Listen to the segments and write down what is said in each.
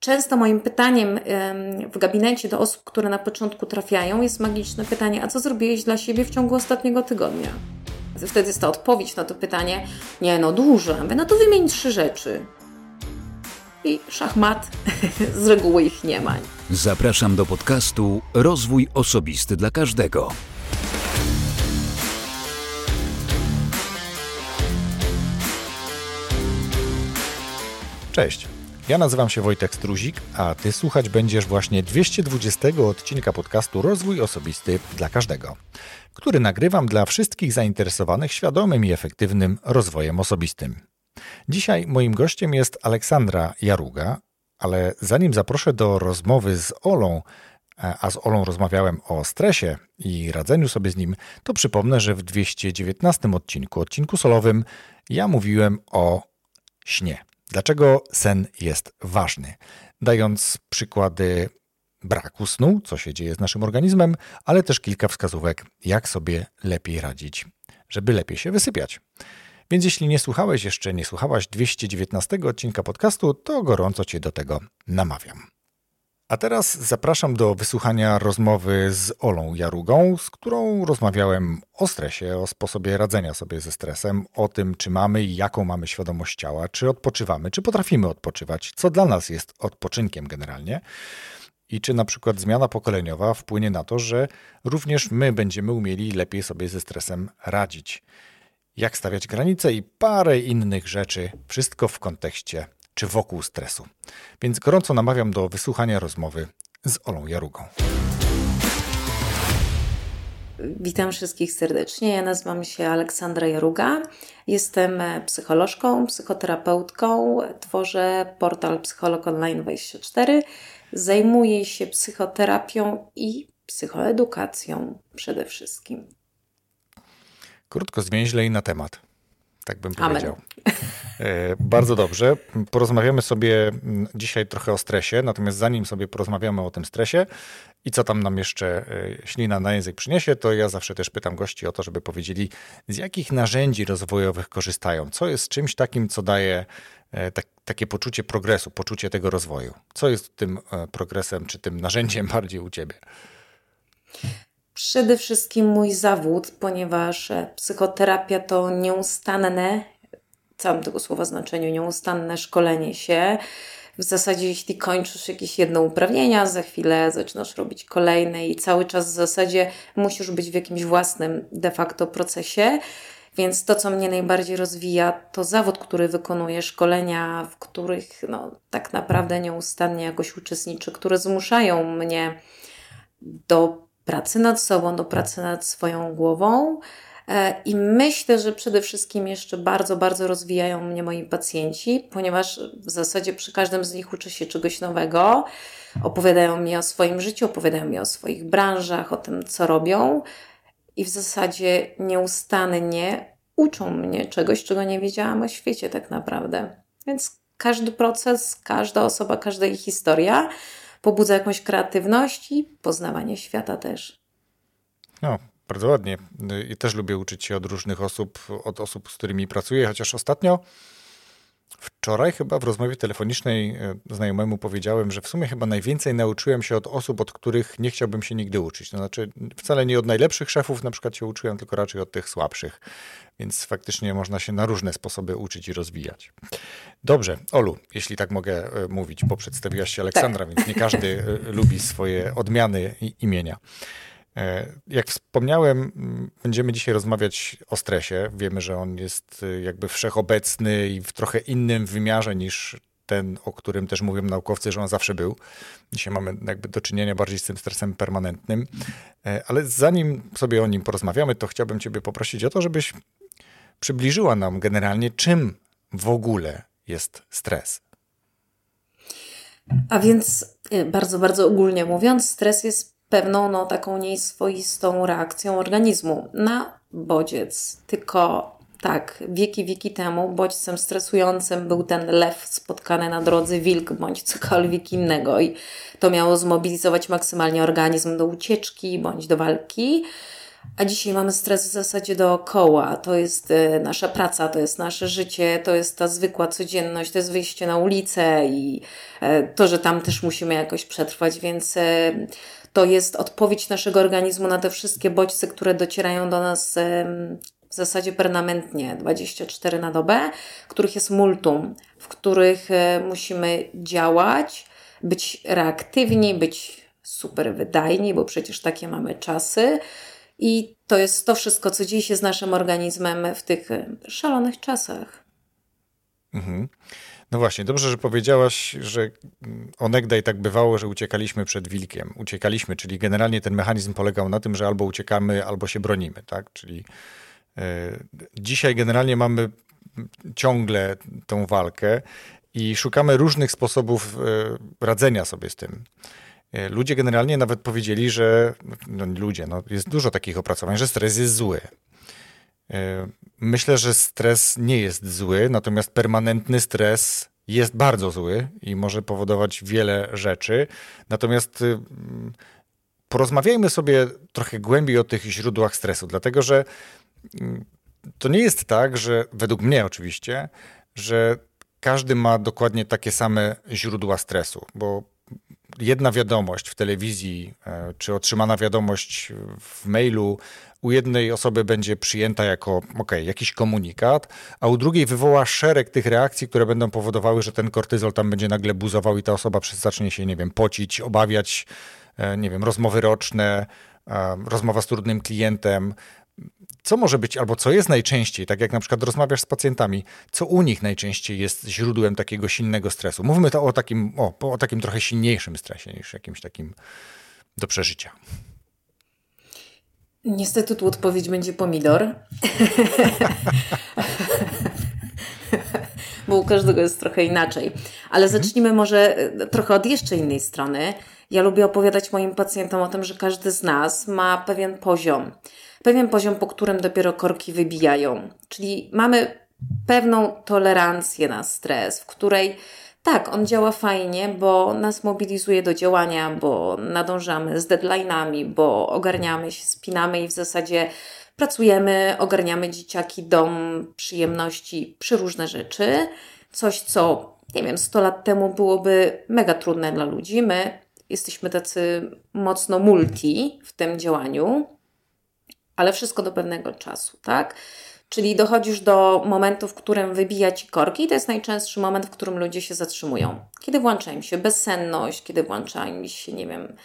Często moim pytaniem w gabinecie do osób, które na początku trafiają, jest magiczne pytanie: A co zrobiłeś dla siebie w ciągu ostatniego tygodnia? Wtedy jest ta odpowiedź na to pytanie: Nie, no dużo. No to wymień trzy rzeczy. I szachmat, z reguły ich nie ma. Zapraszam do podcastu Rozwój Osobisty dla Każdego. Cześć. Ja nazywam się Wojtek Struzik, a Ty słuchać będziesz właśnie 220 odcinka podcastu Rozwój Osobisty dla Każdego, który nagrywam dla wszystkich zainteresowanych świadomym i efektywnym rozwojem osobistym. Dzisiaj moim gościem jest Aleksandra Jaruga, ale zanim zaproszę do rozmowy z Olą, a z Olą rozmawiałem o stresie i radzeniu sobie z nim, to przypomnę, że w 219 odcinku, odcinku solowym, ja mówiłem o śnie. Dlaczego sen jest ważny? Dając przykłady braku snu, co się dzieje z naszym organizmem, ale też kilka wskazówek, jak sobie lepiej radzić, żeby lepiej się wysypiać. Więc jeśli nie słuchałeś jeszcze, nie słuchałaś 219 odcinka podcastu, to gorąco Cię do tego namawiam. A teraz zapraszam do wysłuchania rozmowy z Olą Jarugą, z którą rozmawiałem o stresie, o sposobie radzenia sobie ze stresem, o tym, czy mamy i jaką mamy świadomość ciała, czy odpoczywamy, czy potrafimy odpoczywać, co dla nas jest odpoczynkiem generalnie. I czy na przykład zmiana pokoleniowa wpłynie na to, że również my będziemy umieli lepiej sobie ze stresem radzić. Jak stawiać granice i parę innych rzeczy, wszystko w kontekście czy wokół stresu. Więc gorąco namawiam do wysłuchania rozmowy z Olą Jarugą. Witam wszystkich serdecznie. Ja nazywam się Aleksandra Jaruga. Jestem psycholożką, psychoterapeutką. Tworzę portal Psycholog Online 24. Zajmuję się psychoterapią i psychoedukacją przede wszystkim. Krótko, zwięźle i na temat tak bym powiedział. E, bardzo dobrze. Porozmawiamy sobie dzisiaj trochę o stresie, natomiast zanim sobie porozmawiamy o tym stresie i co tam nam jeszcze e, ślina na język przyniesie, to ja zawsze też pytam gości o to, żeby powiedzieli, z jakich narzędzi rozwojowych korzystają, co jest czymś takim, co daje e, tak, takie poczucie progresu, poczucie tego rozwoju. Co jest tym progresem, czy tym narzędziem bardziej u ciebie? Przede wszystkim mój zawód, ponieważ e, psychoterapia to nieustanne, w całym tego słowa znaczeniu, nieustanne szkolenie się. W zasadzie, jeśli kończysz jakieś jedno uprawnienia, za chwilę zaczynasz robić kolejne i cały czas w zasadzie musisz być w jakimś własnym de facto procesie. Więc to, co mnie najbardziej rozwija, to zawód, który wykonuję, szkolenia, w których no, tak naprawdę nieustannie jakoś uczestniczę, które zmuszają mnie do pracy nad sobą, do pracy nad swoją głową. E, I myślę, że przede wszystkim jeszcze bardzo, bardzo rozwijają mnie moi pacjenci, ponieważ w zasadzie przy każdym z nich uczę się czegoś nowego. Opowiadają mi o swoim życiu, opowiadają mi o swoich branżach, o tym, co robią, i w zasadzie nieustannie uczą mnie czegoś, czego nie wiedziałam o świecie, tak naprawdę. Więc każdy proces, każda osoba, każda ich historia pobudza jakąś kreatywność i poznawanie świata też. No, bardzo ładnie. I też lubię uczyć się od różnych osób, od osób, z którymi pracuję, chociaż ostatnio Wczoraj chyba w rozmowie telefonicznej e, znajomemu powiedziałem, że w sumie chyba najwięcej nauczyłem się od osób, od których nie chciałbym się nigdy uczyć. To znaczy wcale nie od najlepszych szefów na przykład się uczyłem, tylko raczej od tych słabszych. Więc faktycznie można się na różne sposoby uczyć i rozwijać. Dobrze, Olu, jeśli tak mogę e, mówić, bo przedstawiłaś się Aleksandra, tak. więc nie każdy e, lubi swoje odmiany imienia. E, jak wspomniałem, będziemy dzisiaj rozmawiać o stresie. Wiemy, że on jest e, jakby wszechobecny i w trochę innym wymiarze niż ten, o którym też mówią naukowcy, że on zawsze był. Dzisiaj mamy jakby do czynienia bardziej z tym stresem permanentnym. E, ale zanim sobie o nim porozmawiamy, to chciałbym Ciebie poprosić o to, żebyś przybliżyła nam generalnie, czym w ogóle jest stres. A więc bardzo, bardzo ogólnie mówiąc, stres jest pewną no, taką nieswoistą reakcją organizmu na bodziec. Tylko tak, wieki, wieki temu bodźcem stresującym był ten lew spotkany na drodze, wilk bądź cokolwiek innego i to miało zmobilizować maksymalnie organizm do ucieczki bądź do walki. a dzisiaj mamy stres w zasadzie dookoła. To jest e, nasza praca, to jest nasze życie, to jest ta zwykła codzienność, to jest wyjście na ulicę i e, to, że tam też musimy jakoś przetrwać, więc e, to jest odpowiedź naszego organizmu na te wszystkie bodźce, które docierają do nas w zasadzie permanentnie 24 na dobę, których jest multum, w których musimy działać, być reaktywni, być super wydajni, bo przecież takie mamy czasy i to jest to wszystko, co dzieje się z naszym organizmem w tych e, szalonych czasach. Mhm. No właśnie, dobrze, że powiedziałaś, że onegdaj tak bywało, że uciekaliśmy przed wilkiem. Uciekaliśmy, czyli generalnie ten mechanizm polegał na tym, że albo uciekamy, albo się bronimy, tak? Czyli y, dzisiaj generalnie mamy ciągle tą walkę i szukamy różnych sposobów y, radzenia sobie z tym. E, ludzie generalnie nawet powiedzieli, że no ludzie, no jest dużo takich opracowań, że stres jest zły. E, myślę, że stres nie jest zły, natomiast permanentny stres jest bardzo zły i może powodować wiele rzeczy. Natomiast y, porozmawiajmy sobie trochę głębiej o tych źródłach stresu, dlatego że mm, to nie jest tak, że według mnie oczywiście, że każdy ma dokładnie takie same źródła stresu, bo jedna wiadomość w telewizji, e, czy otrzymana wiadomość w mailu u jednej osoby będzie przyjęta jako ok, jakiś komunikat, a u drugiej wywoła szereg tych reakcji, które będą powodowały, że ten kortyzol tam będzie nagle buzował i ta osoba zacznie się, nie wiem, pocić, obawiać, e, nie wiem, rozmowy roczne, e, rozmowa z trudnym klientem, co może być, albo co jest najczęściej, tak jak na przykład rozmawiasz z pacjentami, co u nich najczęściej jest źródłem takiego silnego stresu? Mówmy to o takim, o, o takim trochę silniejszym stresie niż jakimś takim do przeżycia. Niestety tu odpowiedź będzie pomidor. Bo u każdego jest trochę inaczej. Ale mhm. zacznijmy może e, trochę od jeszcze innej strony. Ja lubię opowiadać moim pacjentom o tym, że każdy z nas ma pewien poziom pewien poziom, po którym dopiero korki wybijają. Czyli mamy pewną tolerancję na stres, w której tak, on działa fajnie, bo nas mobilizuje do działania, bo nadążamy z deadline'ami, bo ogarniamy się, spinamy i w zasadzie pracujemy, ogarniamy dzieciaki, dom, przyjemności, różne rzeczy. Coś, co, nie wiem, 100 lat temu byłoby mega trudne dla ludzi. My jesteśmy tacy mocno multi w tym działaniu ale wszystko do pewnego czasu, tak? Czyli dochodzisz do momentu, w którym wybija ci korki, i to jest najczęstszy moment, w którym ludzie się zatrzymują. Kiedy włącza im się bezsenność, kiedy włącza im się, nie wiem,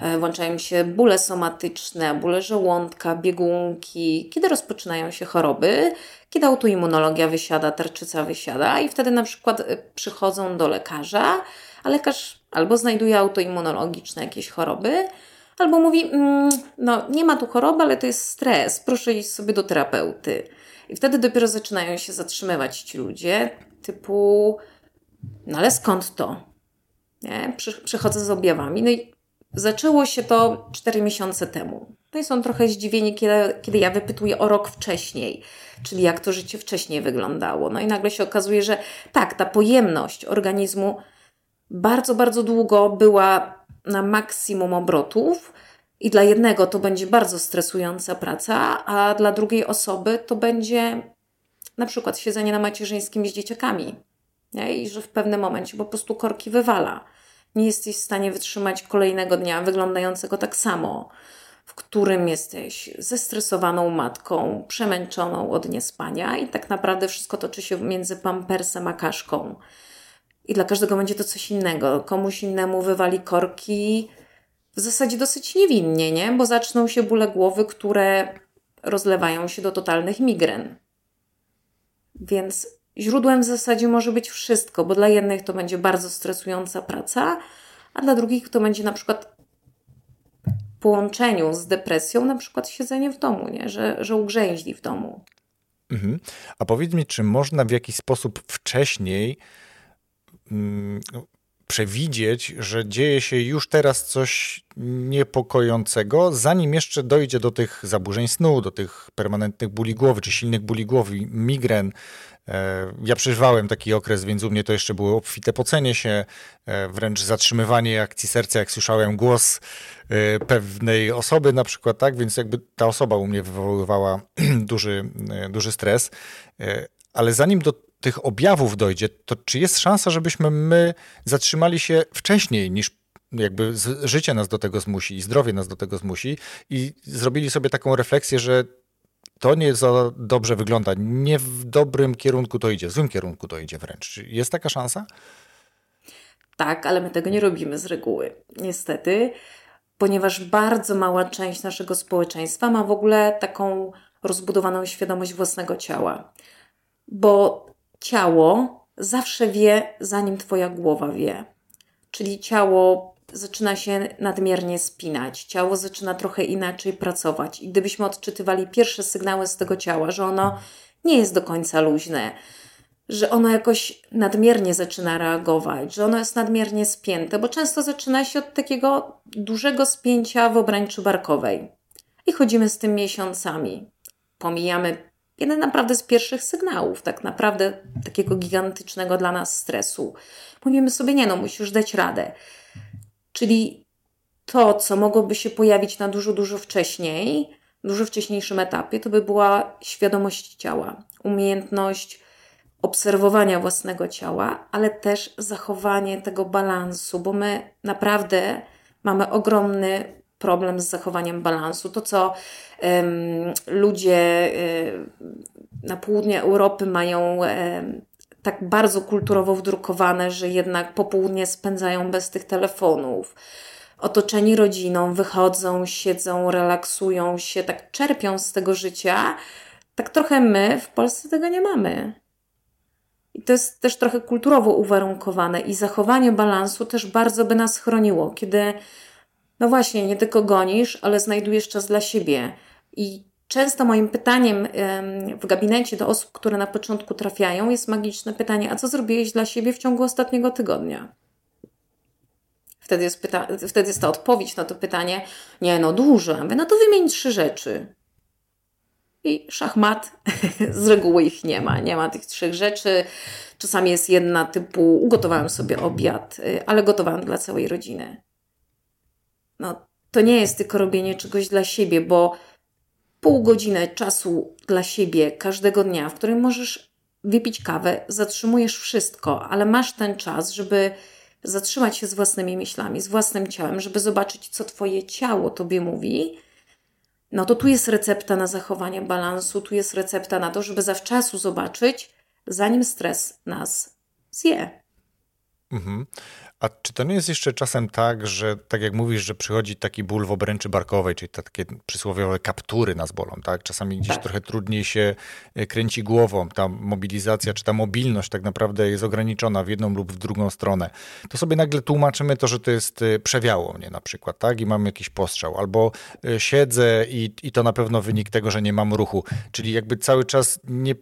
e, włącza im się bóle somatyczne, bóle żołądka, biegunki, kiedy rozpoczynają się choroby, kiedy autoimmunologia wysiada, tarczyca wysiada, i wtedy na przykład e, przychodzą do lekarza, a lekarz albo znajduje autoimmunologiczne jakieś choroby, Albo mówi, mm, no nie ma tu choroby, ale to jest stres, proszę iść sobie do terapeuty. I wtedy dopiero zaczynają się zatrzymywać ci ludzie, typu, no ale skąd to? Nie? Przychodzę z objawami. No i zaczęło się to 4 miesiące temu. No i są trochę zdziwieni, kiedy, kiedy ja wypytuję o rok wcześniej, czyli jak to życie wcześniej wyglądało. No i nagle się okazuje, że tak, ta pojemność organizmu bardzo, bardzo długo była na maksimum obrotów. I dla jednego to będzie bardzo stresująca praca, a dla drugiej osoby to będzie na przykład siedzenie na macierzyńskim z dzieciakami. Nie? I że w pewnym momencie po prostu korki wywala. Nie jesteś w stanie wytrzymać kolejnego dnia wyglądającego tak samo, w którym jesteś zestresowaną matką, przemęczoną od niespania i tak naprawdę wszystko toczy się między pampersem a kaszką. I dla każdego będzie to coś innego. Komuś innemu wywali korki w zasadzie dosyć niewinnie, nie? Bo zaczną się bóle głowy, które rozlewają się do totalnych migren. Więc źródłem w zasadzie może być wszystko, bo dla jednych to będzie bardzo stresująca praca, a dla drugich to będzie na przykład w połączeniu z depresją, na przykład siedzenie w domu, nie? Że, że ugrzęźli w domu. Mhm. A powiedz mi, czy można w jakiś sposób wcześniej przewidzieć, że dzieje się już teraz coś niepokojącego, zanim jeszcze dojdzie do tych zaburzeń snu, do tych permanentnych bóli głowy, czy silnych bóli głowy, migren. E, ja przeżywałem taki okres, więc u mnie to jeszcze było obfite pocenie się, e, wręcz zatrzymywanie akcji serca, jak słyszałem głos e, pewnej osoby na przykład, tak, więc jakby ta osoba u mnie wywoływała duży, duży stres. Ale zanim do tych objawów dojdzie, to czy jest szansa, żebyśmy my zatrzymali się wcześniej niż jakby życie nas do tego zmusi i zdrowie nas do tego zmusi i zrobili sobie taką refleksję, że to nie za dobrze wygląda, nie w dobrym kierunku to idzie, w złym kierunku to idzie wręcz. Jest taka szansa? Tak, ale my tego nie robimy z reguły. Niestety, ponieważ bardzo mała część naszego społeczeństwa ma w ogóle taką rozbudowaną świadomość własnego ciała. Bo ciało zawsze wie, zanim Twoja głowa wie. Czyli ciało zaczyna się nadmiernie spinać, ciało zaczyna trochę inaczej pracować. I gdybyśmy odczytywali pierwsze sygnały z tego ciała, że ono nie jest do końca luźne, że ono jakoś nadmiernie zaczyna reagować, że ono jest nadmiernie spięte, bo często zaczyna się od takiego dużego spięcia w obręczy barkowej. I chodzimy z tym miesiącami. Pomijamy jeden naprawdę z pierwszych sygnałów, tak naprawdę takiego gigantycznego dla nas stresu. Mówimy sobie, nie no, musisz dać radę. Czyli to, co mogłoby się pojawić na dużo, dużo wcześniej, dużo wcześniejszym etapie, to by była świadomość ciała, umiejętność obserwowania własnego ciała, ale też zachowanie tego balansu, bo my naprawdę mamy ogromny problem z zachowaniem balansu. To, co um, ludzie um, na południe Europy mają um, tak bardzo kulturowo wdrukowane, że jednak popołudnie spędzają bez tych telefonów. Otoczeni rodziną, wychodzą, siedzą, relaksują się, tak czerpią z tego życia. Tak trochę my w Polsce tego nie mamy. I to jest też trochę kulturowo uwarunkowane, i zachowanie balansu też bardzo by nas chroniło, kiedy no właśnie, nie tylko gonisz, ale znajdujesz czas dla siebie. I często moim pytaniem w gabinecie do osób, które na początku trafiają, jest magiczne pytanie: A co zrobiłeś dla siebie w ciągu ostatniego tygodnia? Wtedy jest, pyta- wtedy jest ta odpowiedź na to pytanie: Nie, no dużo. No to wymień trzy rzeczy. I szachmat, z reguły ich nie ma. Nie ma tych trzech rzeczy. Czasami jest jedna typu: ugotowałam sobie obiad, y, ale gotowałam dla całej rodziny. No, to nie jest tylko robienie czegoś dla siebie, bo pół godziny czasu dla siebie każdego dnia, w którym możesz wypić kawę, zatrzymujesz wszystko, ale masz ten czas, żeby zatrzymać się z własnymi myślami, z własnym ciałem, żeby zobaczyć, co Twoje ciało Tobie mówi, no to tu jest recepta na zachowanie balansu, tu jest recepta na to, żeby zawczasu zobaczyć, zanim stres nas zje. Mhm. A czy to nie jest jeszcze czasem tak, że tak jak mówisz, że przychodzi taki ból w obręczy barkowej, czyli takie przysłowiowe kaptury nas bolą, tak? Czasami gdzieś tak. trochę trudniej się e, kręci głową, ta mobilizacja czy ta mobilność tak naprawdę jest ograniczona w jedną lub w drugą stronę. To sobie nagle tłumaczymy to, że to jest e, przewiało mnie na przykład, tak? I mam jakiś postrzał. Albo e, siedzę i, i to na pewno wynik tego, że nie mam ruchu. Czyli jakby cały czas nie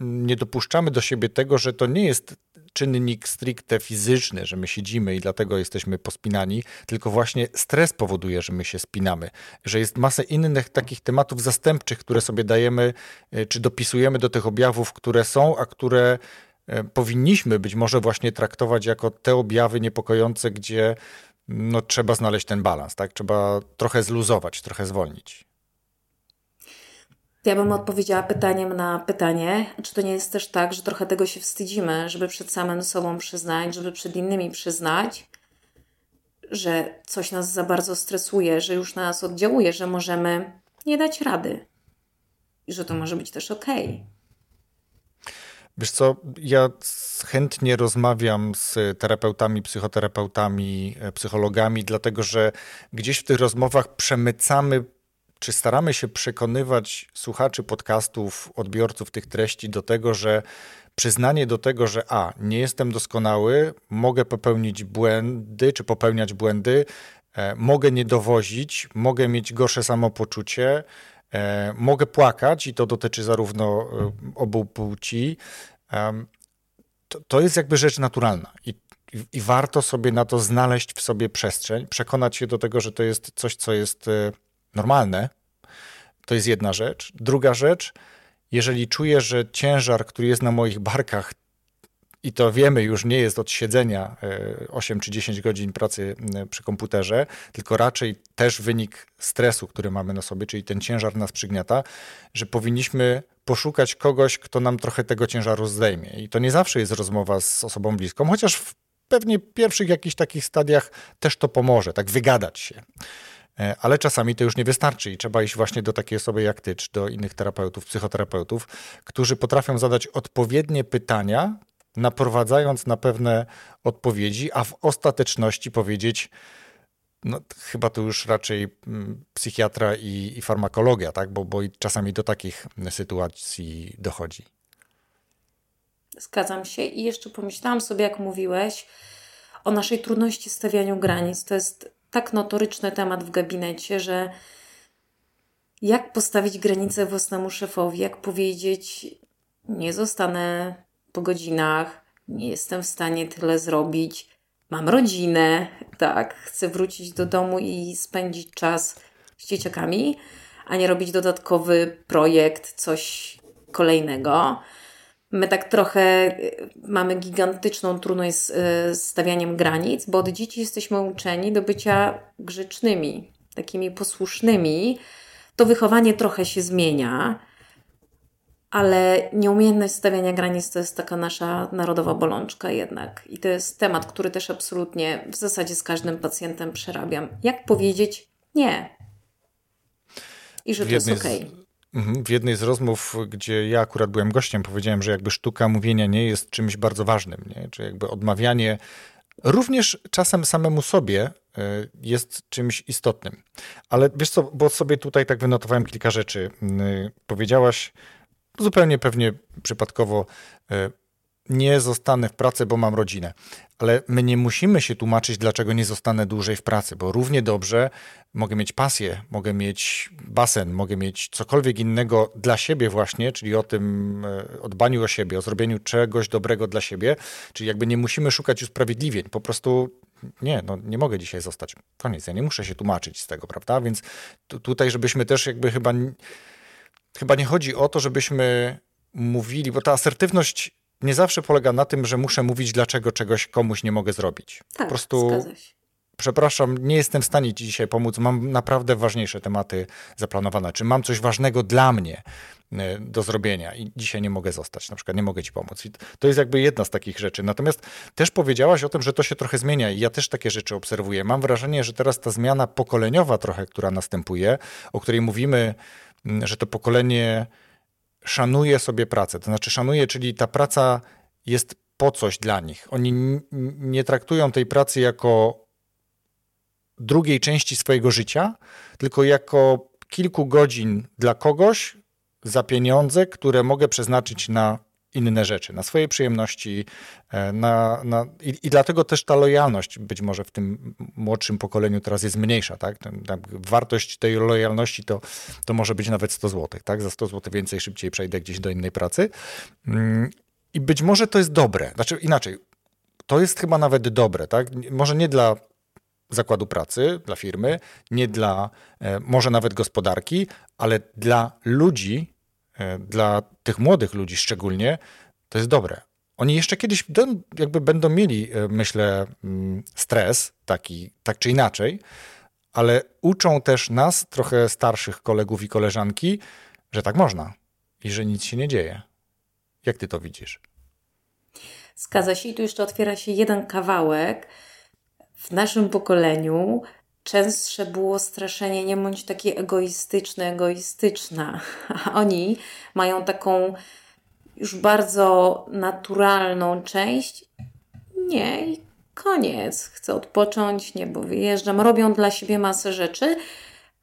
nie dopuszczamy do siebie tego, że to nie jest czynnik stricte fizyczny, że my siedzimy i dlatego jesteśmy pospinani, tylko właśnie stres powoduje, że my się spinamy, że jest masę innych takich tematów zastępczych, które sobie dajemy, e, czy dopisujemy do tych objawów, które są, a które e, powinniśmy być może właśnie traktować jako te objawy niepokojące, gdzie no, trzeba znaleźć ten balans, tak? Trzeba trochę zluzować, trochę zwolnić. Ja bym odpowiedziała pytaniem na pytanie, czy to nie jest też tak, że trochę tego się wstydzimy, żeby przed samym sobą przyznać, żeby przed innymi przyznać, że coś nas za bardzo stresuje, że już na nas oddziałuje, że możemy nie dać rady i że to może być też ok. Wiesz co, ja chętnie rozmawiam z terapeutami, psychoterapeutami, e, psychologami, dlatego że gdzieś w tych rozmowach przemycamy czy staramy się przekonywać słuchaczy podcastów, odbiorców tych treści do tego, że przyznanie do tego, że a, nie jestem doskonały, mogę popełnić błędy, czy popełniać błędy, e, mogę nie dowozić, mogę mieć gorsze samopoczucie, e, mogę płakać i to dotyczy zarówno e, obu płci. To, to jest jakby rzecz naturalna. I i, warto sobie na to znaleźć w sobie przestrzeń, przekonać się do tego, że to jest coś, co jest e, normalne. To jest jedna rzecz. Druga rzecz, jeżeli czuję, że ciężar, który jest na moich barkach, i to wiemy już nie jest od siedzenia 8 czy 10 godzin pracy przy komputerze, tylko raczej też wynik stresu, który mamy na sobie, czyli ten ciężar nas przygniata, że powinniśmy poszukać kogoś, kto nam trochę tego ciężaru zdejmie. I to nie zawsze jest rozmowa z osobą bliską, chociaż w pewnie pierwszych jakichś takich stadiach też to pomoże, tak wygadać się. E, ale czasami to już nie wystarczy i trzeba iść właśnie do takiej osoby jak ty, czy do innych terapeutów, psychoterapeutów, którzy potrafią zadać odpowiednie pytania, naprowadzając na pewne odpowiedzi, a w ostateczności powiedzieć, no, chyba to już raczej mm, psychiatra i, i farmakologia, tak? bo, bo czasami do takich sytuacji dochodzi. Zgadzam się i jeszcze pomyślałam sobie, jak mówiłeś, o naszej trudności stawianiu granic. To jest tak notoryczny temat w gabinecie, że jak postawić granicę własnemu szefowi, jak powiedzieć, nie zostanę po godzinach, nie jestem w stanie tyle zrobić, mam rodzinę, tak, chcę wrócić do domu i spędzić czas z dzieciakami, a nie robić dodatkowy projekt, coś kolejnego. My tak trochę y, mamy gigantyczną trudność z, y, z stawianiem granic, bo od dzieci jesteśmy uczeni do bycia grzecznymi, takimi posłusznymi. To wychowanie trochę się zmienia, ale nieumiejętność stawiania granic to jest taka nasza narodowa bolączka jednak. I to jest temat, który też absolutnie w zasadzie z każdym pacjentem przerabiam. Jak powiedzieć nie? I że to jest okej. Okay. Mhm. W jednej z rozmów, gdzie ja akurat byłem gościem, powiedziałem, że jakby sztuka mówienia nie jest czymś bardzo ważnym, nie? czy jakby odmawianie również czasem samemu sobie e, jest czymś istotnym. Ale wiesz co, bo sobie tutaj tak wynotowałem kilka rzeczy. Powiedziałaś zupełnie pewnie przypadkowo e, nie zostanę w pracy, bo mam rodzinę. Ale my nie musimy się tłumaczyć, dlaczego nie zostanę dłużej w pracy, bo równie dobrze mogę mieć pasję, mogę mieć basen, mogę mieć cokolwiek innego dla siebie właśnie, czyli o tym, e, o dbaniu o siebie, o zrobieniu czegoś dobrego dla siebie, czyli jakby nie musimy szukać usprawiedliwień, po prostu nie, no nie mogę dzisiaj zostać. Koniec, ja nie muszę się tłumaczyć z tego, prawda? Więc tutaj, żebyśmy też jakby chyba, chyba nie chodzi o to, żebyśmy mówili, bo ta asertywność nie zawsze polega na tym, że muszę mówić, dlaczego czegoś komuś nie mogę zrobić. Tak, po prostu przepraszam, nie jestem w stanie Ci dzisiaj pomóc, mam naprawdę ważniejsze tematy zaplanowane. Czy mam coś ważnego dla mnie e, do zrobienia i dzisiaj nie mogę zostać, na przykład nie mogę Ci pomóc. I to jest jakby jedna z takich rzeczy. Natomiast też powiedziałaś o tym, że to się trochę zmienia i ja też takie rzeczy obserwuję. Mam wrażenie, że teraz ta zmiana pokoleniowa trochę, która następuje, o której mówimy, że to pokolenie szanuje sobie pracę. To znaczy szanuje, czyli ta praca jest po coś dla nich. Oni nie traktują tej pracy jako drugiej części swojego życia, tylko jako kilku godzin dla kogoś za pieniądze, które mogę przeznaczyć na inne rzeczy, na swoje przyjemności. E, na, na, i, i, dlatego też ta lojalność być może w tym młodszym pokoleniu teraz jest mniejsza. Tak? wartość tej lojalności to, to może być nawet 100 zł. Tak? Za 100 zł więcej szybciej przejdę gdzieś do innej pracy. Mm, I być może to jest dobre. Znaczy inaczej, to jest chyba nawet dobre. Tak? Może nie dla zakładu pracy, dla firmy, nie dla e, może nawet gospodarki, ale dla ludzi, dla tych młodych ludzi szczególnie, to jest dobre. Oni jeszcze kiedyś jakby będą mieli, e, myślę, mm, stres taki, tak czy inaczej, ale uczą też nas, trochę starszych kolegów i koleżanki, że tak można i że nic się nie dzieje. Jak ty to widzisz? Zgadza się i tu jeszcze otwiera się jeden kawałek. W naszym pokoleniu częstsze było straszenie nie bądź taki egoistyczny, egoistyczna. A oni mają taką już bardzo naturalną część. Nie, i koniec. Chcę odpocząć, nie, bo wyjeżdżam. Robią dla siebie masę rzeczy,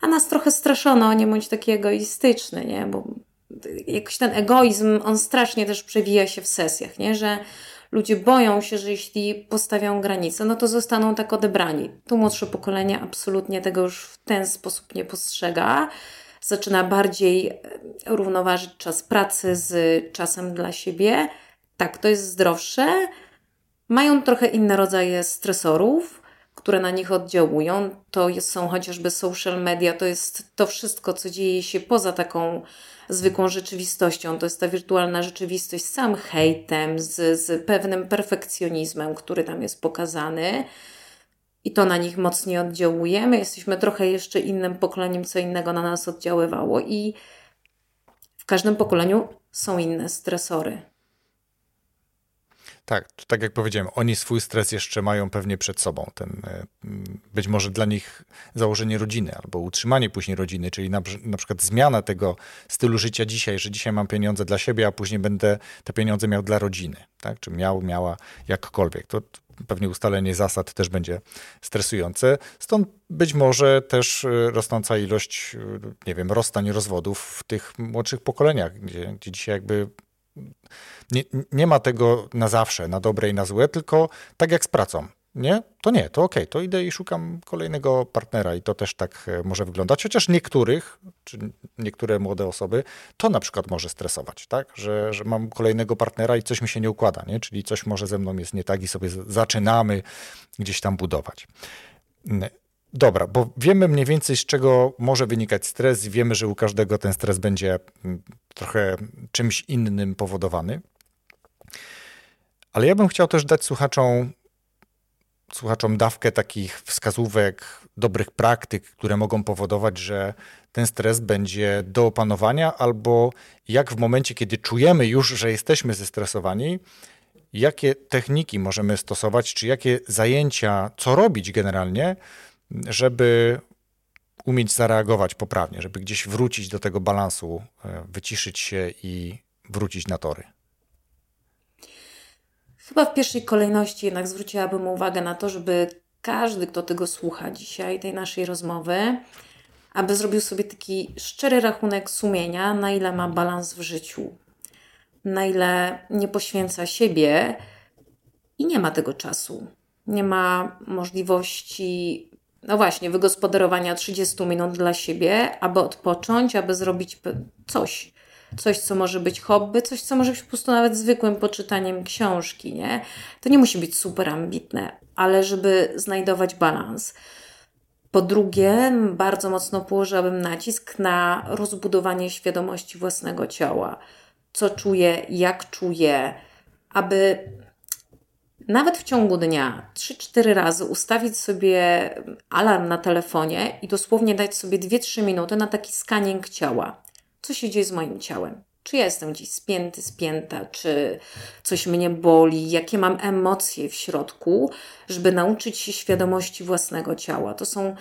a nas trochę straszono, nie bądź taki egoistyczny, nie? Bo jakoś ten egoizm, on strasznie też przewija się w sesjach, nie? Że ludzie boją się, że jeśli postawią granice, no to zostaną tak odebrani. Tu młodsze pokolenie absolutnie tego już w ten sposób nie postrzega. Zaczyna bardziej e, równoważyć czas pracy z czasem dla siebie. Tak, to jest zdrowsze. mają trochę inne rodzaje stresorów, które na nich oddziałują. To są chociażby social media, to jest to wszystko, co dzieje się poza taką zwykłą rzeczywistością. To jest ta wirtualna rzeczywistość z samym hejtem, z, z pewnym perfekcjonizmem, który tam jest pokazany. I to na nich mocniej oddziałuje. My jesteśmy trochę jeszcze innym pokoleniem, co innego na nas oddziaływało, i w każdym pokoleniu są inne stresory. Tak, tak jak powiedziałem, oni swój stres jeszcze mają pewnie przed sobą. Ten, e, być może dla nich założenie rodziny albo utrzymanie później rodziny, czyli na, na przykład zmiana tego stylu życia dzisiaj, że dzisiaj mam pieniądze dla siebie, a później będę te pieniądze miał dla rodziny, tak? czy miał, miała jakkolwiek. To pewnie ustalenie zasad też będzie stresujące. Stąd być może też e, rosnąca ilość, e, nie wiem, rozstań, rozwodów w tych młodszych pokoleniach, gdzie, gdzie dzisiaj jakby nie, nie ma tego na zawsze, na dobre i na złe, tylko tak jak z pracą. Nie? To nie, to okej, okay, to idę i szukam kolejnego partnera i to też tak e, może wyglądać. Chociaż niektórych, czy niektóre młode osoby, to na przykład może stresować, tak? Że, że mam kolejnego partnera i coś mi się nie układa, nie? Czyli coś może ze mną jest nie tak i sobie zaczynamy gdzieś tam budować. Dobra, bo wiemy mniej więcej z czego może wynikać stres, wiemy, że u każdego ten stres będzie mm, trochę czymś innym powodowany. Ale ja bym chciał też dać słuchaczom, słuchaczom dawkę takich wskazówek, dobrych praktyk, które mogą powodować, że ten stres będzie do opanowania, albo jak w momencie, kiedy czujemy już, że jesteśmy zestresowani, jakie techniki możemy stosować, czy jakie zajęcia, co robić generalnie, żeby umieć zareagować poprawnie, żeby gdzieś wrócić do tego balansu, e, wyciszyć się i wrócić na tory? Chyba w pierwszej kolejności jednak zwróciłabym uwagę na to, żeby każdy, kto tego słucha dzisiaj, tej naszej rozmowy, aby zrobił sobie taki szczery rachunek sumienia, na ile ma balans w życiu, na ile nie poświęca siebie i nie ma tego czasu. Nie ma możliwości no właśnie, wygospodarowania 30 minut dla siebie, aby odpocząć, aby zrobić coś. Coś, co może być hobby, coś, co może być po prostu nawet zwykłym poczytaniem książki, nie? To nie musi być super ambitne, ale żeby znajdować balans. Po drugie, bardzo mocno położyłabym nacisk na rozbudowanie świadomości własnego ciała. Co czuję, jak czuję, aby nawet w ciągu dnia 3-4 razy ustawić sobie alarm na telefonie i dosłownie dać sobie 2-3 minuty na taki skanning ciała. Co się dzieje z moim ciałem? Czy ja jestem gdzieś spięty, spięta, czy coś mnie boli, jakie mam emocje w środku, żeby nauczyć się świadomości własnego ciała. To są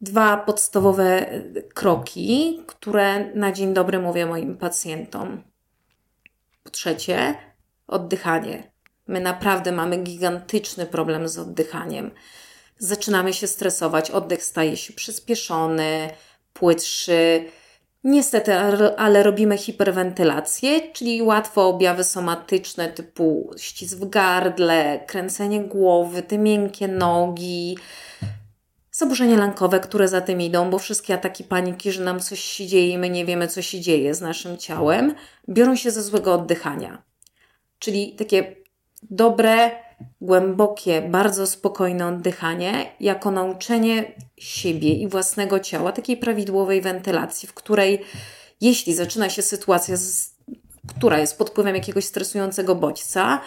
dwa podstawowe kroki, które na dzień dobry mówię moim pacjentom. Po trzecie, oddychanie. My naprawdę mamy gigantyczny problem z oddychaniem. Zaczynamy się stresować, oddech staje się przyspieszony, płytszy. Niestety, ale robimy hiperwentylację, czyli łatwo objawy somatyczne typu ścisk w gardle, kręcenie głowy, te miękkie nogi, zaburzenia lękowe, które za tym idą, bo wszystkie ataki paniki, że nam coś się dzieje i my nie wiemy, co się dzieje z naszym ciałem, biorą się ze złego oddychania. Czyli takie dobre, głębokie, bardzo spokojne oddychanie jako nauczenie siebie i własnego ciała takiej prawidłowej wentylacji, w której jeśli zaczyna się sytuacja, która jest pod wpływem jakiegoś stresującego bodźca,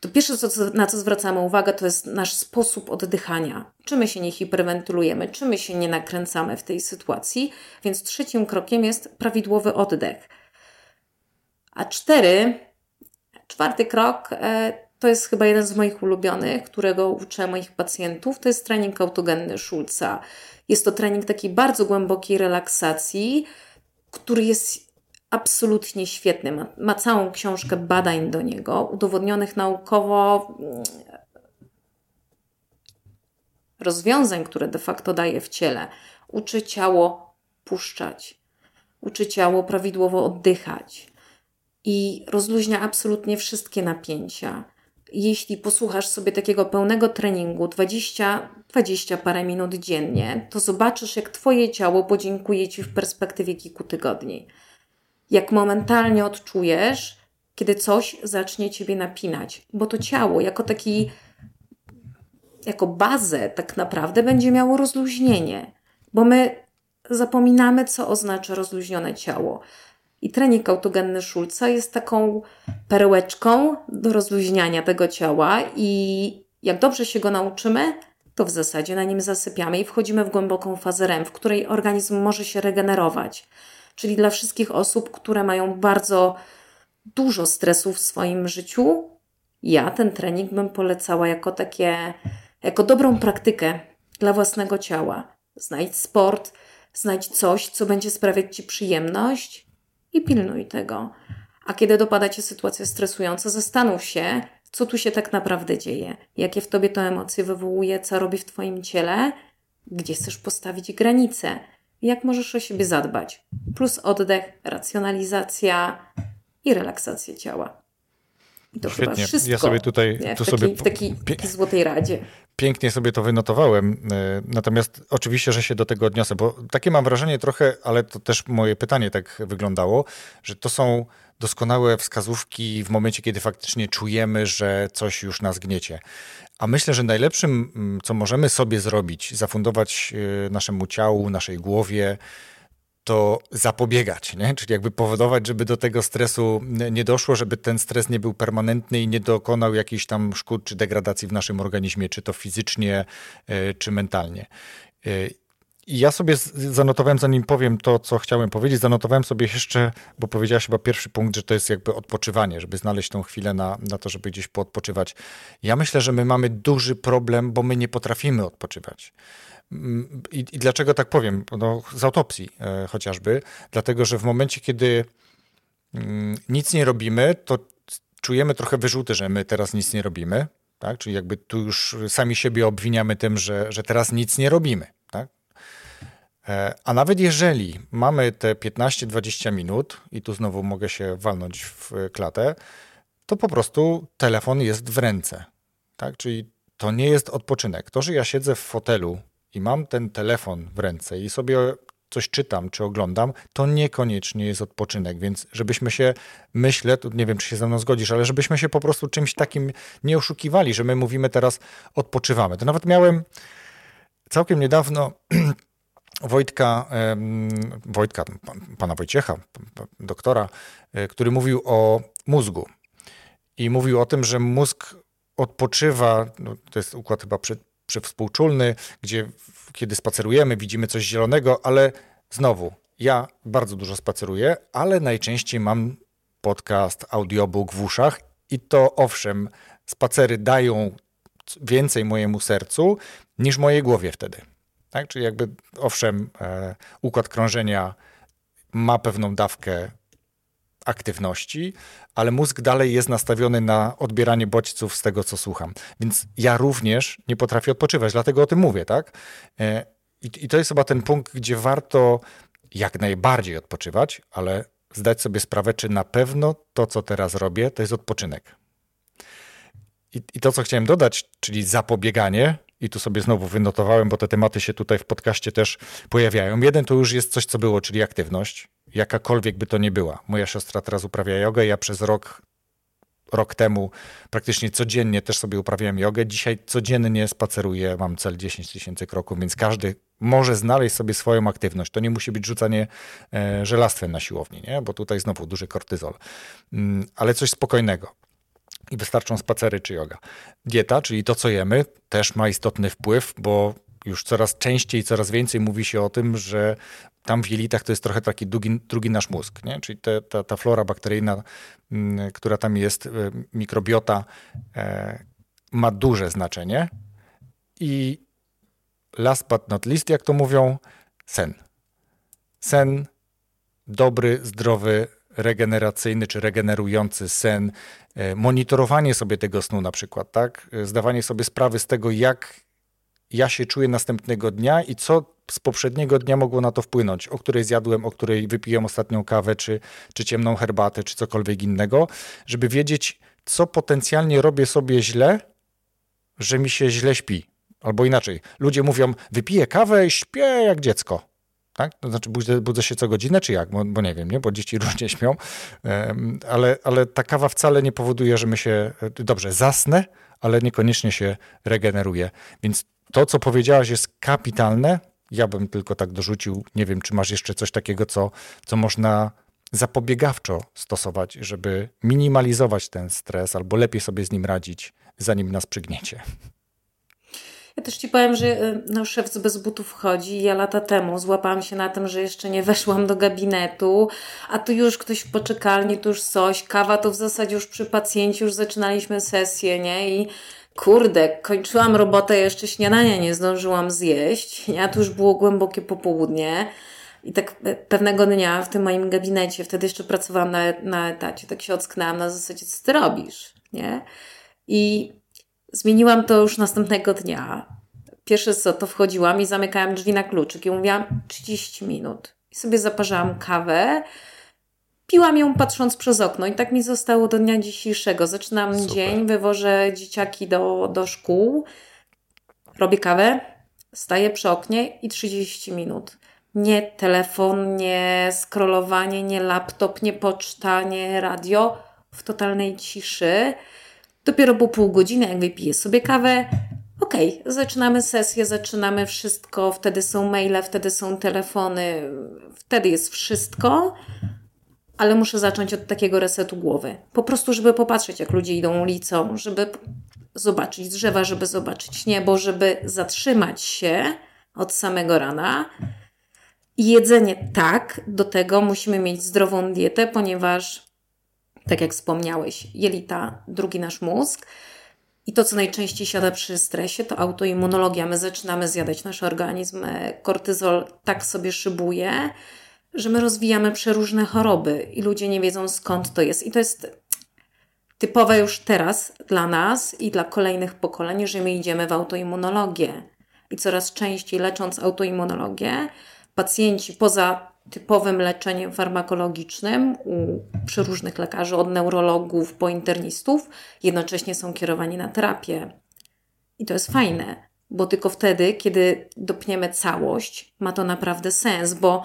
to pierwsze, co, na co zwracamy uwagę, to jest nasz sposób oddychania. Czy my się nie hiperwentylujemy, czy my się nie nakręcamy w tej sytuacji. Więc trzecim krokiem jest prawidłowy oddech. A cztery, czwarty krok e, to jest chyba jeden z moich ulubionych, którego uczę moich pacjentów. To jest trening autogenny Schulza. Jest to trening takiej bardzo głębokiej relaksacji, który jest absolutnie świetny. Ma, ma całą książkę badań do niego, udowodnionych naukowo, mm, rozwiązań, które de facto daje w ciele. Uczy ciało puszczać, uczy ciało prawidłowo oddychać i rozluźnia absolutnie wszystkie napięcia jeśli posłuchasz sobie takiego pełnego treningu 20, 20 parę minut dziennie, to zobaczysz, jak Twoje ciało podziękuje Ci w perspektywie kilku tygodni. Jak momentalnie odczujesz, kiedy coś zacznie ciebie napinać, bo to ciało jako taki, jako bazę tak naprawdę będzie miało rozluźnienie, bo my zapominamy, co oznacza rozluźnione ciało. I trening autogenny Szulca jest taką perełeczką do rozluźniania tego ciała i jak dobrze się go nauczymy, to w zasadzie na nim zasypiamy i wchodzimy w głęboką fazę REM, w której organizm może się regenerować. Czyli dla wszystkich osób, które mają bardzo dużo stresu w swoim życiu, ja ten trening bym polecała jako takie, jako dobrą praktykę dla własnego ciała. Znajdź sport, znajdź coś, co będzie sprawiać Ci przyjemność i pilnuj tego. A kiedy dopada Cię sytuacja stresująca, zastanów się, co tu się tak naprawdę dzieje, jakie w Tobie to emocje wywołuje, co robi w Twoim ciele, gdzie chcesz postawić granice, jak możesz o siebie zadbać. Plus oddech, racjonalizacja i relaksacja ciała. I to Świetnie. chyba wszystko. Ja sobie tutaj nie, w, tu taki, sobie w takiej, takiej złotej radzie. Pięknie sobie to wynotowałem, e, natomiast oczywiście, że się do tego odniosę, bo takie mam wrażenie trochę, ale to też moje pytanie tak wyglądało, że to są doskonałe wskazówki w momencie, kiedy faktycznie czujemy, że coś już nas gniecie. A myślę, że najlepszym, mm, co możemy sobie zrobić, zafundować e, naszemu ciału, naszej głowie, to zapobiegać, nie? czyli jakby powodować, żeby do tego stresu nie doszło, żeby ten stres nie był permanentny i nie dokonał jakichś tam szkód czy degradacji w naszym organizmie, czy to fizycznie, e, czy mentalnie. E, I ja sobie zanotowałem, zanim powiem to, co chciałem powiedzieć, zanotowałem sobie jeszcze, bo powiedziałaś chyba pierwszy punkt, że to jest jakby odpoczywanie, żeby znaleźć tą chwilę na, na to, żeby gdzieś poodpoczywać. Ja myślę, że my mamy duży problem, bo my nie potrafimy odpoczywać. I, I, dlaczego tak powiem? No, z autopsji e, chociażby. Dlatego, że w momencie, kiedy mm, nic nie robimy, to czujemy trochę wyrzuty, że my teraz nic nie robimy. Tak? Czyli jakby tu już sami siebie obwiniamy tym, że, że teraz nic nie robimy. Tak? E, a nawet jeżeli mamy te 15-20 minut, i tu znowu mogę się walnąć w klatę, to po prostu telefon jest w ręce. Tak? Czyli to nie jest odpoczynek. To, że ja siedzę w fotelu i mam ten telefon w ręce i sobie coś czytam czy oglądam, to niekoniecznie jest odpoczynek. Więc żebyśmy się, myślę, tu nie wiem, czy się ze mną zgodzisz, ale żebyśmy się po prostu czymś takim nie oszukiwali, że my mówimy teraz odpoczywamy. To nawet miałem całkiem niedawno Wojtka, Wojtka, pana Wojciecha, doktora, e, który mówił o mózgu. I mówił o tym, że mózg odpoczywa, no to jest układ chyba przywspółczulny, gdzie kiedy spacerujemy, widzimy coś zielonego, ale znowu, ja bardzo dużo spaceruję, ale najczęściej mam podcast, audiobook w uszach i to owszem, spacery dają więcej mojemu sercu niż mojej głowie wtedy. Tak? Czyli jakby owszem, e, układ krążenia ma pewną dawkę aktywności, ale mózg dalej jest nastawiony na odbieranie bodźców z tego, co słucham. Więc ja również nie potrafię odpoczywać, dlatego o tym mówię, tak? E, I, to jest chyba ten punkt, gdzie warto jak najbardziej odpoczywać, ale zdać sobie sprawę, czy na pewno to, co teraz robię, to jest odpoczynek. I, I, to, co chciałem dodać, czyli zapobieganie, i tu sobie znowu wynotowałem, bo te tematy się tutaj w podcaście też pojawiają. Jeden to już jest coś, co było, czyli aktywność jakakolwiek by to nie była. Moja siostra teraz uprawia jogę, ja przez rok, rok temu praktycznie codziennie też sobie uprawiałem jogę. Dzisiaj codziennie spaceruję, mam cel 10 tysięcy kroków, więc każdy może znaleźć sobie swoją aktywność. To nie musi być rzucanie e, żelastwem na siłowni, nie? bo tutaj znowu duży kortyzol, mm, ale coś spokojnego. I wystarczą spacery czy yoga. Dieta, czyli to, co jemy, też ma istotny wpływ, bo już coraz częściej, coraz więcej mówi się o tym, że tam w jelitach to jest trochę taki drugi, drugi nasz mózg, nie? czyli te, ta, ta flora bakteryjna, mm, która tam jest, e, mikrobiota, e, ma duże znaczenie. I last but not least, jak to mówią, sen. Sen, dobry, zdrowy, regeneracyjny czy regenerujący sen, e, monitorowanie sobie tego snu na przykład, tak? Zdawanie sobie sprawy z tego, jak ja się czuję następnego dnia i co z poprzedniego dnia mogło na to wpłynąć, o której zjadłem, o której wypiłem ostatnią kawę, czy, czy ciemną herbatę, czy cokolwiek innego, żeby wiedzieć, co potencjalnie robię sobie źle, że mi się źle śpi. Albo inaczej, ludzie mówią, wypiję kawę i śpię jak dziecko. Tak? To znaczy budzę, budzę się co godzinę, czy jak? Bo, bo, nie wiem, nie? Bo dzieci różnie śpią, ale, ale ta kawa wcale nie powoduje, że my się, dobrze, zasnę, ale niekoniecznie się regeneruje. Więc to, co powiedziałaś jest kapitalne. Ja bym tylko tak dorzucił, nie wiem, czy masz jeszcze coś takiego, co, co można zapobiegawczo stosować, żeby minimalizować ten stres albo lepiej sobie z nim radzić, zanim nas przygniecie. Ja też ci powiem, że y, no, szef bez butów wchodzi. Ja lata temu złapałam się na tym, że jeszcze nie weszłam do gabinetu, a tu już ktoś w poczekalni, tu już coś, kawa to w zasadzie już przy pacjencie, już zaczynaliśmy sesję, nie? I kurde, kończyłam robotę, jeszcze śniadania nie zdążyłam zjeść, a tu już było głębokie popołudnie. I tak pewnego dnia w tym moim gabinecie, wtedy jeszcze pracowałam na, na etacie, tak się ocknęłam na zasadzie, co ty robisz, nie? I zmieniłam to już następnego dnia. Pierwsze co, to wchodziłam i zamykałam drzwi na kluczyk i mówiłam 30 minut. I sobie zaparzałam kawę, piłam ją patrząc przez okno i tak mi zostało do dnia dzisiejszego. Zaczynam Super. dzień, wywożę dzieciaki do, do szkół, robię kawę, staję przy oknie i 30 minut. Nie telefon, nie scrollowanie, nie laptop, nie poczta, nie radio. W totalnej ciszy. Dopiero po pół godziny, jak wypiję sobie kawę, okej, okay, zaczynamy sesję, zaczynamy wszystko, wtedy są maile, wtedy są telefony, wtedy jest wszystko, ale muszę zacząć od takiego resetu głowy. Po prostu, żeby popatrzeć, jak ludzie idą ulicą, żeby zobaczyć drzewa, żeby zobaczyć niebo, żeby zatrzymać się od samego rana jedzenie tak, do tego musimy mieć zdrową dietę, ponieważ, tak jak wspomniałeś, jelita, drugi nasz mózg. I to, co najczęściej siada przy stresie, to autoimmunologia. My zaczynamy zjadać nasz organizm, e, kortyzol tak sobie szybuje, że my rozwijamy przeróżne choroby i ludzie nie wiedzą skąd to jest. I to jest typowe już teraz dla nas i dla kolejnych pokoleń, że my idziemy w autoimmunologię. I coraz częściej lecząc autoimmunologię, pacjenci poza typowym leczeniem farmakologicznym u przeróżnych lekarzy, od neurologów po internistów, jednocześnie są kierowani na terapię. I to jest fajne, bo tylko wtedy, kiedy dopniemy całość, ma to naprawdę sens, bo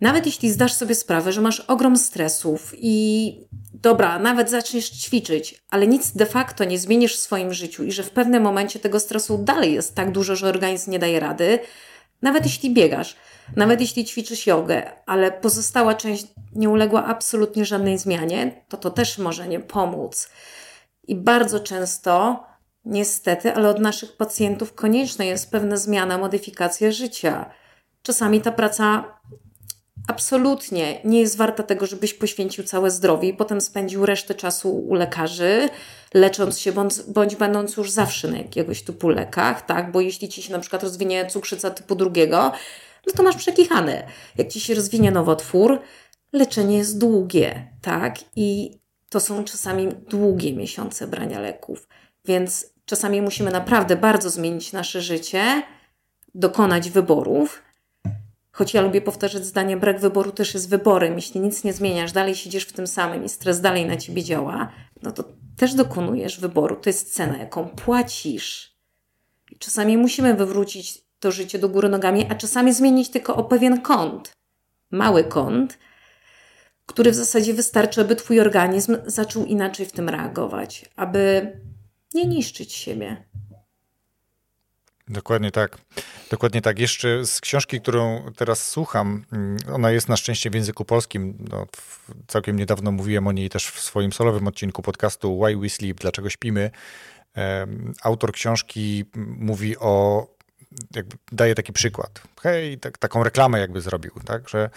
nawet jeśli zdasz sobie sprawę, że masz ogrom stresów i dobra, nawet zaczniesz ćwiczyć, ale nic de facto nie zmienisz w swoim życiu i że w pewnym momencie tego stresu dalej jest tak dużo, że organizm nie daje rady, nawet jeśli biegasz, nawet jeśli ćwiczysz jogę, ale pozostała część nie uległa absolutnie żadnej zmianie, to to też może nie pomóc. I bardzo często, niestety, ale od naszych pacjentów konieczna jest pewna zmiana, modyfikacja życia. Czasami ta praca absolutnie nie jest warta tego, żebyś poświęcił całe zdrowie i potem spędził resztę czasu u lekarzy, lecząc się, bądź, bądź będąc już zawsze na jakiegoś typu lekach, tak? Bo jeśli ci się na przykład rozwinie cukrzyca typu drugiego, no to masz przekichane. Jak ci się rozwinie nowotwór, leczenie jest długie, tak? I to są czasami długie miesiące brania leków. Więc czasami musimy naprawdę bardzo zmienić nasze życie, dokonać wyborów, Choć ja lubię powtarzać zdanie, brak wyboru też jest wyborem. Jeśli nic nie zmieniasz, dalej siedzisz w tym samym i stres dalej na ciebie działa, no to też dokonujesz wyboru. To jest cena, jaką płacisz. Czasami musimy wywrócić to życie do góry nogami, a czasami zmienić tylko o pewien kąt. Mały kąt, który w zasadzie wystarczy, aby twój organizm zaczął inaczej w tym reagować, aby nie niszczyć siebie. Dokładnie tak. Dokładnie tak. Jeszcze z książki, którą teraz słucham, mm, ona jest na szczęście w języku polskim. No, całkiem niedawno mówiłem o niej też w swoim solowym odcinku podcastu Why We Sleep, Dlaczego Śpimy. Autor książki mówi o, jakby daje taki przykład. Hej, tak, taką reklamę jakby zrobił, tak, że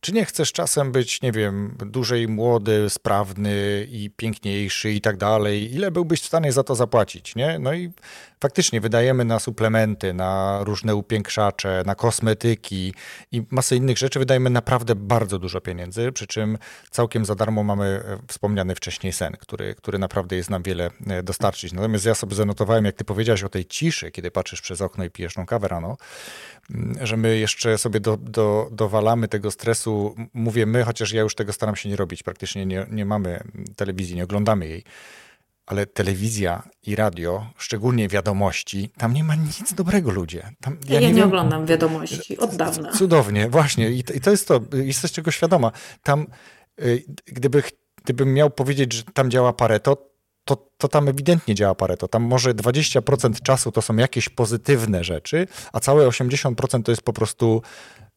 czy nie chcesz czasem być, nie wiem, dłużej młody, sprawny i piękniejszy i tak dalej? Ile byłbyś w stanie za to zapłacić, nie? No i faktycznie wydajemy na suplementy, na różne upiększacze, na kosmetyki i masę innych rzeczy. Wydajemy naprawdę bardzo dużo pieniędzy, przy czym całkiem za darmo mamy e, wspomniany wcześniej sen, który, który naprawdę jest nam wiele e, dostarczyć. Natomiast ja sobie zanotowałem, jak ty powiedziałeś o tej ciszy, kiedy patrzysz przez okno i pijesz tą kawę rano, mm, że my jeszcze sobie do, do, dowalamy tego stresu, mówię my, chociaż ja już tego staram się nie robić, praktycznie nie, nie mamy telewizji, nie oglądamy jej ale telewizja i radio, szczególnie wiadomości, tam nie ma nic dobrego ludzie. Tam, ja, ja nie, nie wiem, oglądam wiadomości od dawna. Cudownie, właśnie. I, I, to jest to, jesteś czego świadoma. Tam, y, gdyby, gdybym miał powiedzieć, że tam działa Pareto, to, to tam ewidentnie działa Pareto. Tam może 20% czasu to są jakieś pozytywne rzeczy, a całe 80% to jest po prostu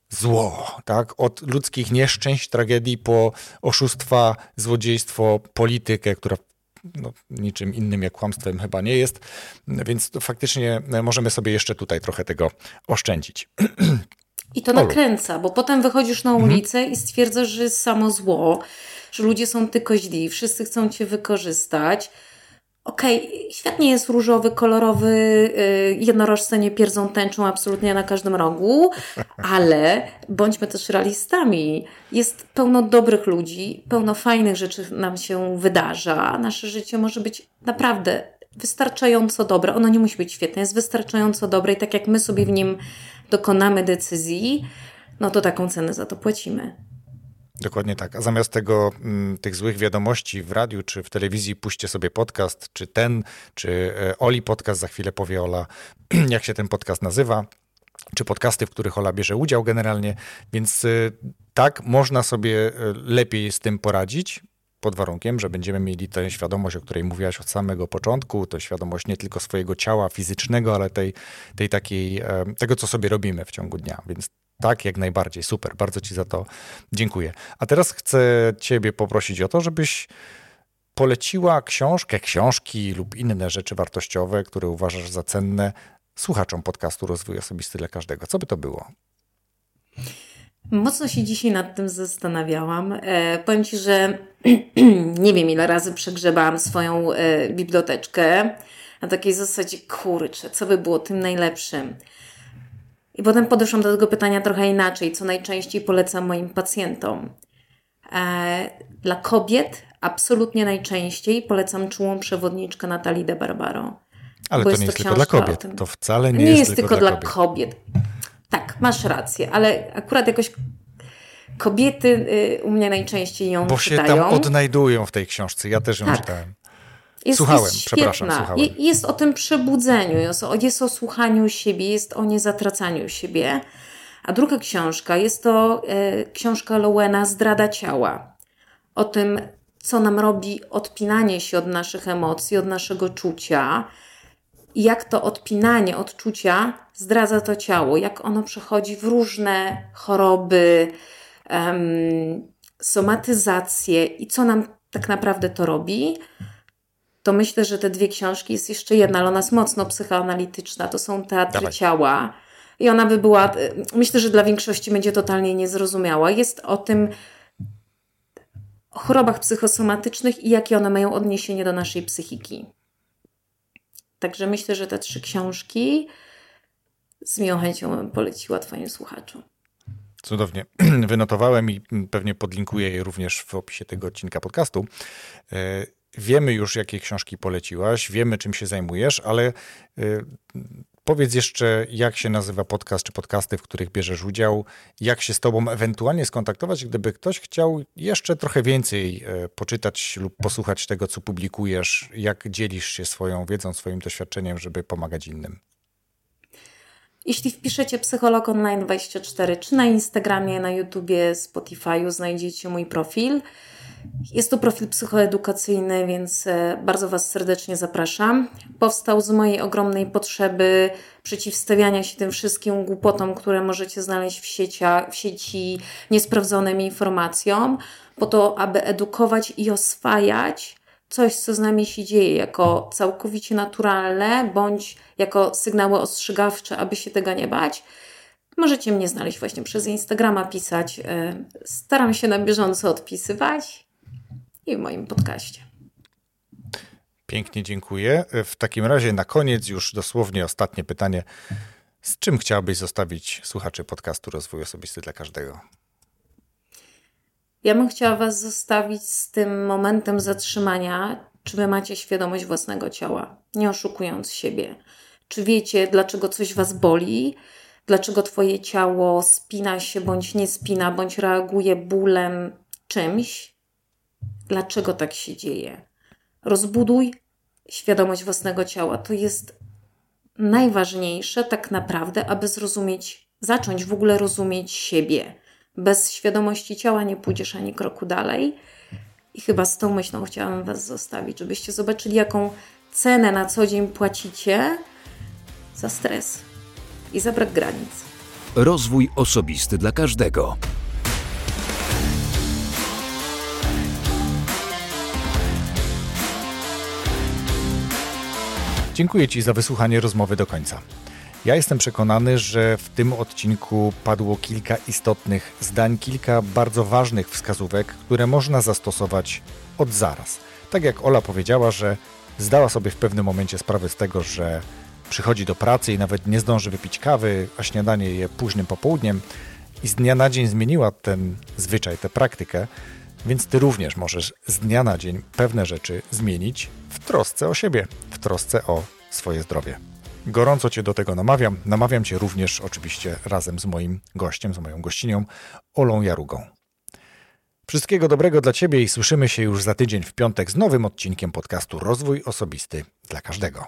zło, tak? Od ludzkich nieszczęść, tragedii po oszustwa, złodziejstwo, politykę, która no, niczym innym jak kłamstwem chyba nie jest, więc faktycznie możemy sobie jeszcze tutaj trochę tego oszczędzić. I to nakręca, bo potem wychodzisz na mhm. ulicę mhm. i stwierdzasz, że jest samo zło, że ludzie są tylko źli, wszyscy chcą cię wykorzystać okej, okay, świat nie jest różowy, kolorowy, yy, jednorożce nie pierdzą tęczą absolutnie na każdym rogu, ale bądźmy też realistami. Jest pełno dobrych ludzi, pełno fajnych rzeczy nam się wydarza. Nasze życie może być naprawdę wystarczająco dobre. Ono nie musi być świetne, jest wystarczająco dobre i tak jak my sobie w nim dokonamy decyzji, no to taką cenę za to płacimy. Dokładnie tak. A zamiast tego, mm, tych złych wiadomości w radiu czy w telewizji, puśćcie sobie podcast, czy ten, czy e, Oli podcast, za chwilę powie Ola, jak się ten podcast nazywa, czy podcasty, w których Ola bierze udział generalnie. Więc e, tak, można sobie e, lepiej z tym poradzić, pod warunkiem, że będziemy mieli tę świadomość, o której mówiłaś od samego początku, to świadomość nie tylko swojego ciała fizycznego, ale tej, tej takiej, tego, co sobie robimy w ciągu dnia. Więc tak, jak najbardziej. Super. Bardzo Ci za to dziękuję. A teraz chcę Ciebie poprosić o to, żebyś poleciła książkę, książki lub inne rzeczy wartościowe, które uważasz za cenne słuchaczom podcastu Rozwój Osobisty dla Każdego. Co by to było? Mocno się dzisiaj nad tym zastanawiałam. E, powiem Ci, że nie wiem ile razy przegrzebałam swoją e, biblioteczkę na takiej zasadzie, kurczę, co by było tym najlepszym. I potem podeszłam do tego pytania trochę inaczej, co najczęściej polecam moim pacjentom. E, dla kobiet absolutnie najczęściej polecam czułą przewodniczkę Natalii de Barbaro. Ale to nie jest tylko dla kobiet. To wcale nie, nie jest, jest tylko, tylko dla, kobiet. kobiet. Tak, masz rację, ale akurat jakoś kobiety y, u mnie najczęściej ją Bo czytają. Bo się tam odnajdują w tej książce. Ja też ją tak. czytałem. Jest, słuchałem, jest przepraszam, słuchałem. Jest o tym przebudzeniu, jest o, jest o słuchaniu siebie, jest o niezatracaniu siebie. A druga książka jest to e, książka Lowena Zdrada ciała. O tym, co nam robi odpinanie się od naszych emocji, od naszego czucia. I jak to odpinanie odczucia zdradza to ciało, jak ono przechodzi w różne choroby, um, somatyzacje i co nam tak naprawdę to robi to myślę, że te dwie książki, jest jeszcze jedna, ale ona jest mocno psychoanalityczna, to są Teatry Dawaj. Ciała. I ona by była, myślę, że dla większości będzie totalnie niezrozumiała. Jest o tym, o chorobach psychosomatycznych i jakie one mają odniesienie do naszej psychiki. Także myślę, że te trzy książki z miłą chęcią bym poleciła Twoim słuchaczom. Cudownie. Wynotowałem i pewnie podlinkuję je również w opisie tego odcinka podcastu. Wiemy już, jakie książki poleciłaś, wiemy, czym się zajmujesz, ale y, powiedz jeszcze, jak się nazywa podcast czy podcasty, w których bierzesz udział, jak się z Tobą ewentualnie skontaktować, gdyby ktoś chciał jeszcze trochę więcej y, poczytać lub posłuchać tego, co publikujesz, jak dzielisz się swoją wiedzą, swoim doświadczeniem, żeby pomagać innym. Jeśli wpiszecie Psycholog Online 24, czy na Instagramie, na YouTubie, Spotify'u, znajdziecie mój profil. Jest to profil psychoedukacyjny, więc e, bardzo Was serdecznie zapraszam. Powstał z mojej ogromnej potrzeby przeciwstawiania się tym wszystkim głupotom, które możecie znaleźć w, siecia, w sieci, niesprawdzonym informacjom, po to, aby edukować i oswajać coś, co z nami się dzieje, jako całkowicie naturalne, bądź jako sygnały ostrzegawcze, aby się tego nie bać. Możecie mnie znaleźć właśnie przez Instagrama, pisać. E, staram się na bieżąco odpisywać i w moim podcaście. Pięknie dziękuję. W takim razie na koniec już dosłownie ostatnie pytanie. Z czym chciałabyś zostawić słuchaczy podcastu Rozwój Osobisty dla każdego? Ja bym chciała Was zostawić z tym momentem zatrzymania, czy Wy macie świadomość własnego ciała, nie oszukując siebie. Czy wiecie, dlaczego coś Was boli, dlaczego Twoje ciało spina się bądź nie spina, bądź reaguje bólem czymś, dlaczego tak się dzieje. Rozbuduj świadomość własnego ciała. To jest najważniejsze tak naprawdę, aby zrozumieć, zacząć w ogóle rozumieć siebie. Bez świadomości ciała nie pójdziesz ani kroku dalej. I chyba z tą myślą chciałam Was zostawić, żebyście zobaczyli, jaką cenę na co dzień płacicie za stres i za brak granic. Rozwój osobisty dla każdego. Dziękuję Ci za wysłuchanie rozmowy do końca. Ja jestem przekonany, że w tym odcinku padło kilka istotnych zdań, kilka bardzo ważnych wskazówek, które można zastosować od zaraz. Tak jak Ola powiedziała, że zdała sobie w pewnym momencie sprawę z tego, że przychodzi do pracy i nawet nie zdąży wypić kawy, a śniadanie je późnym popołudniem i z dnia na dzień zmieniła ten zwyczaj, tę praktykę, więc ty również możesz z dnia na dzień pewne rzeczy zmienić w trosce o siebie, w trosce o swoje zdrowie. Gorąco Cię do tego namawiam. Namawiam Cię również oczywiście razem z moim gościem, z moją gościnią, Olą Jarugą. Wszystkiego dobrego dla Ciebie i słyszymy się już za tydzień w piątek z nowym odcinkiem podcastu Rozwój Osobisty dla każdego.